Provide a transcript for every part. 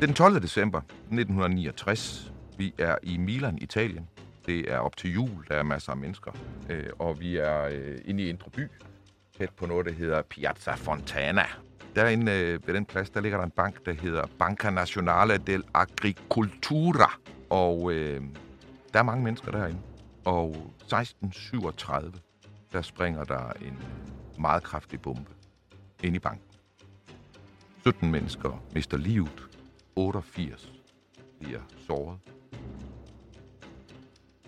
Den 12. december 1969. Vi er i Milan, Italien. Det er op til jul, der er masser af mennesker. Øh, og vi er øh, inde i Indre By, tæt på noget, der hedder Piazza Fontana. Derinde øh, ved den plads, der ligger der en bank, der hedder Banca Nazionale dell'Agricoltura. Og øh, der er mange mennesker derinde. Og 1637, der springer der en meget kraftig bombe ind i banken. 17 mennesker mister livet. 88 bliver såret.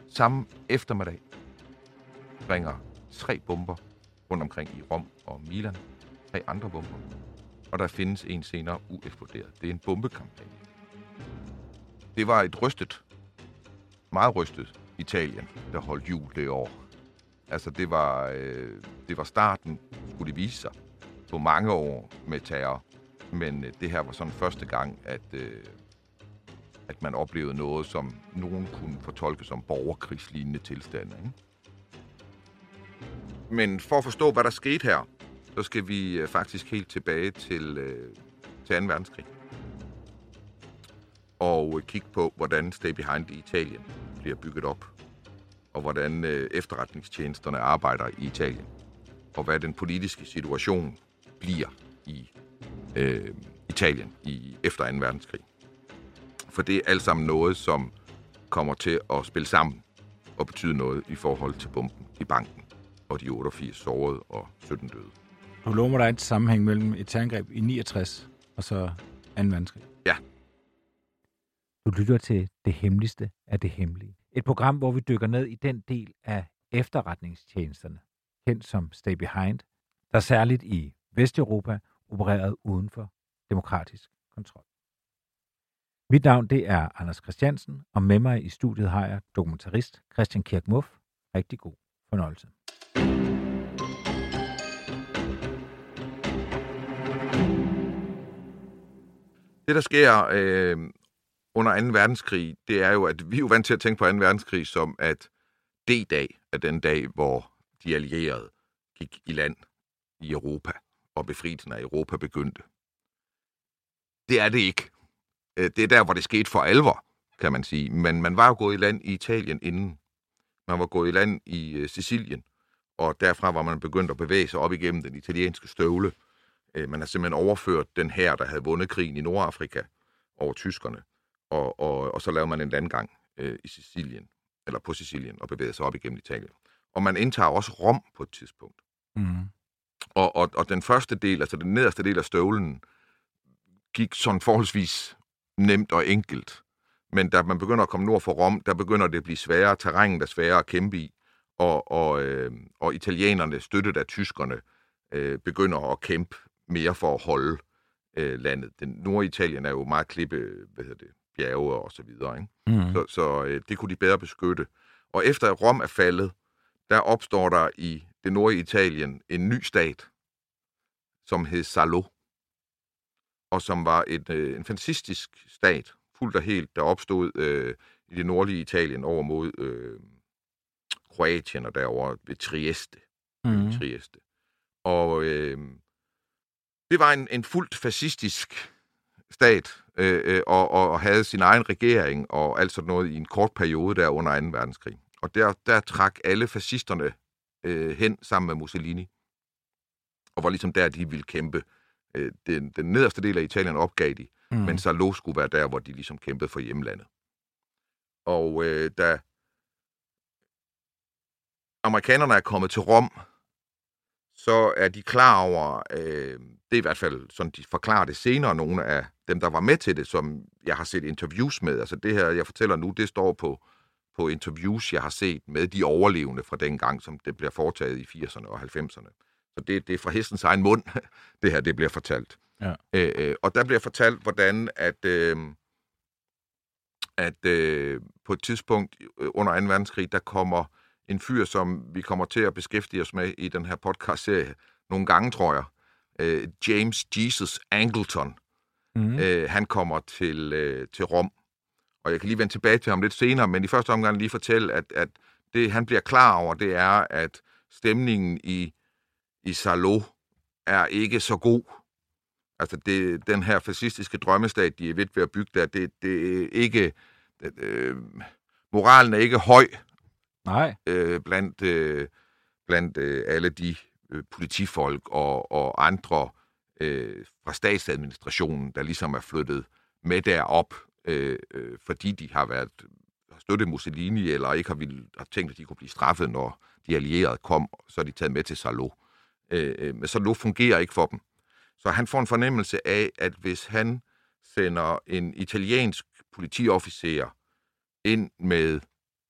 Samme eftermiddag ringer tre bomber rundt omkring i Rom og Milan. Tre andre bomber. Og der findes en senere ueksploderet. Det er en bombekampagne. Det var et rystet, meget rystet Italien, der holdt jul det år. Altså, det var, øh, det var starten, skulle det vise sig, på mange år med terror. Men øh, det her var sådan første gang, at, øh, at man oplevede noget, som nogen kunne fortolke som borgerkrigslignende tilstande. Ikke? Men for at forstå, hvad der skete her, så skal vi øh, faktisk helt tilbage til, øh, til 2. verdenskrig. Og øh, kigge på, hvordan Stay Behind i Italien bliver bygget op. Og hvordan øh, efterretningstjenesterne arbejder i Italien. Og hvad den politiske situation bliver i øh, Italien i, efter 2. verdenskrig. For det er alt sammen noget, som kommer til at spille sammen og betyde noget i forhold til bomben i banken og de 88 sårede og 17 døde. Du lover mig, der er et sammenhæng mellem et terrorangreb i 69 og så 2. verdenskrig. Ja. Du lytter til Det Hemmeligste af det Hemmelige. Et program, hvor vi dykker ned i den del af efterretningstjenesterne, kendt som Stay Behind, der særligt i Vesteuropa opereret uden for demokratisk kontrol. Mit navn det er Anders Christiansen, og med mig i studiet har jeg dokumentarist Christian Kirk Muff. Rigtig god fornøjelse. Det, der sker øh, under 2. verdenskrig, det er jo, at vi er jo vant til at tænke på 2. verdenskrig som, at D-dag er den dag, hvor de allierede gik i land i Europa, og befrielsen af Europa begyndte. Det er det ikke. Øh, det er der, hvor det skete for alvor, kan man sige. Men man var jo gået i land i Italien inden. Man var gået i land i øh, Sicilien, og derfra var man begyndt at bevæge sig op igennem den italienske støvle. Øh, man har simpelthen overført den her, der havde vundet krigen i Nordafrika over tyskerne, og, og, og så lavede man en landgang øh, i Sicilien, eller på Sicilien, og bevægede sig op igennem Italien. Og man indtager også Rom på et tidspunkt. Mm. Og, og, og den første del, altså den nederste del af støvlen, gik sådan forholdsvis nemt og enkelt. Men da man begynder at komme nord for Rom, der begynder det at blive sværere. Terrænet er sværere at kæmpe i. Og, og, øh, og italienerne, støttet af tyskerne, øh, begynder at kæmpe mere for at holde øh, landet. Den Norditalien er jo meget klippe, hvad hedder det, bjerge og så videre. Ikke? Mm. Så, så øh, det kunne de bedre beskytte. Og efter at Rom er faldet, der opstår der i det nordlige Italien en ny stat, som hed Salo, og som var et, øh, en fantastisk stat, fuldt og helt, der opstod øh, i det nordlige Italien over mod øh, Kroatien og derover ved Trieste. Mm. Trieste. Og øh, det var en, en fuldt fascistisk stat, øh, øh, og, og, og havde sin egen regering og alt sådan noget i en kort periode der under 2. verdenskrig. Og der, der trak alle fascisterne øh, hen sammen med Mussolini, og var ligesom der, de ville kæmpe. Øh, den, den nederste del af Italien opgav de, Mm. mm. men Salo skulle være der, hvor de ligesom kæmpede for hjemlandet. Og øh, da amerikanerne er kommet til Rom, så er de klar over, øh, det er i hvert fald sådan, de forklarer det senere, nogle af dem, der var med til det, som jeg har set interviews med. Altså det her, jeg fortæller nu, det står på, på interviews, jeg har set med de overlevende fra den gang, som det bliver foretaget i 80'erne og 90'erne. Så det, det er fra hestens egen mund, det her det bliver fortalt. Ja. Øh, øh, og der bliver fortalt, hvordan at, øh, at øh, på et tidspunkt under 2. verdenskrig, der kommer en fyr, som vi kommer til at beskæftige os med i den her podcast-serie nogle gange, tror jeg. Øh, James Jesus Angleton. Mm. Øh, han kommer til, øh, til Rom. Og jeg kan lige vende tilbage til ham lidt senere, men i første omgang lige fortælle, at, at det han bliver klar over, det er, at stemningen i, i Salo er ikke så god. Altså det, den her fascistiske drømmestat, de er ved at bygge der, det, det er ikke... Det, øh, moralen er ikke høj Nej. Øh, blandt øh, blandt øh, alle de øh, politifolk og, og andre øh, fra statsadministrationen, der ligesom er flyttet med derop, øh, øh, fordi de har været har støttet Mussolini, eller ikke har, ville, har tænkt, at de kunne blive straffet, når de allierede kom, så er de taget med til Salo. Øh, øh, men Salo fungerer ikke for dem. Så han får en fornemmelse af, at hvis han sender en italiensk politiofficer ind med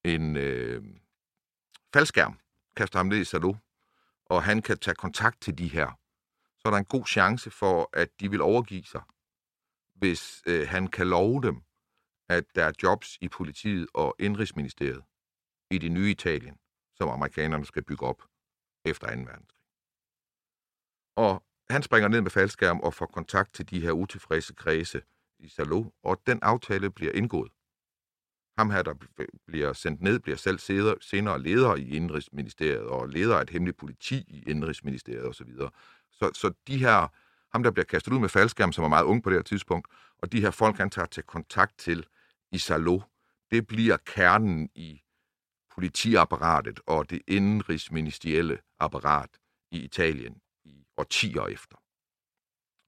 en øh, faldskærm, kaster ham ned i Salo, og han kan tage kontakt til de her, så er der en god chance for, at de vil overgive sig, hvis øh, han kan love dem, at der er jobs i politiet og indrigsministeriet i det nye Italien, som amerikanerne skal bygge op efter 2. verdenskrig. Og han springer ned med faldskærm og får kontakt til de her utilfredse kredse i Salo, og den aftale bliver indgået. Ham her, der bliver sendt ned, bliver selv senere leder i Indrigsministeriet og leder af et hemmeligt politi i Indrigsministeriet osv. Så, så de her, ham der bliver kastet ud med faldskærm, som var meget ung på det her tidspunkt, og de her folk, han tager til kontakt til i Salo, det bliver kernen i politiapparatet og det indrigsministerielle apparat i Italien i årtier efter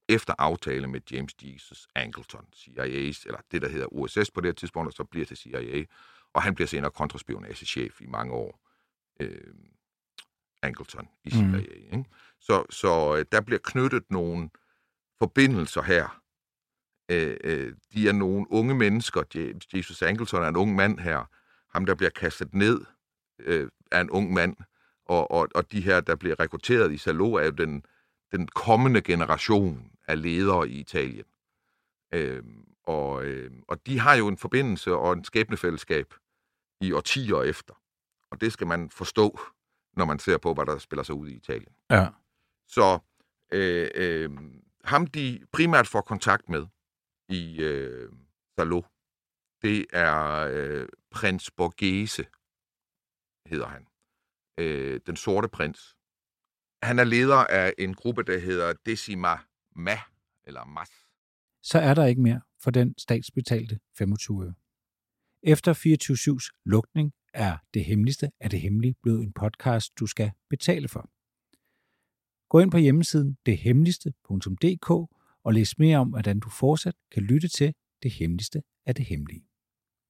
efter aftale med James Jesus Angleton, CIA's, eller det, der hedder USS på det her tidspunkt, og så bliver til CIA, og han bliver senere kontraspionagechef i mange år. Øh, Angleton i CIA. Mm. Ikke? Så, så øh, der bliver knyttet nogle forbindelser her. Øh, øh, de er nogle unge mennesker. Jesus Angleton er en ung mand her. Ham, der bliver kastet ned, øh, er en ung mand. Og, og, og de her, der bliver rekrutteret i Salo, er jo den, den kommende generation af ledere i Italien. Øh, og, øh, og de har jo en forbindelse og en skæbnefællesskab i årtier efter. Og det skal man forstå, når man ser på, hvad der spiller sig ud i Italien. Ja. Så øh, øh, ham, de primært får kontakt med i øh, Salo, det er øh, prins Borghese, hedder han. Øh, den sorte prins. Han er leder af en gruppe, der hedder Decima Ma, eller Mas. Så er der ikke mere for den statsbetalte 25 øre. Efter 24-7's lukning er det hemmeligste af det hemmelige blevet en podcast, du skal betale for. Gå ind på hjemmesiden dethemmeligste.dk og læs mere om, hvordan du fortsat kan lytte til det hemmeligste af det hemmelige.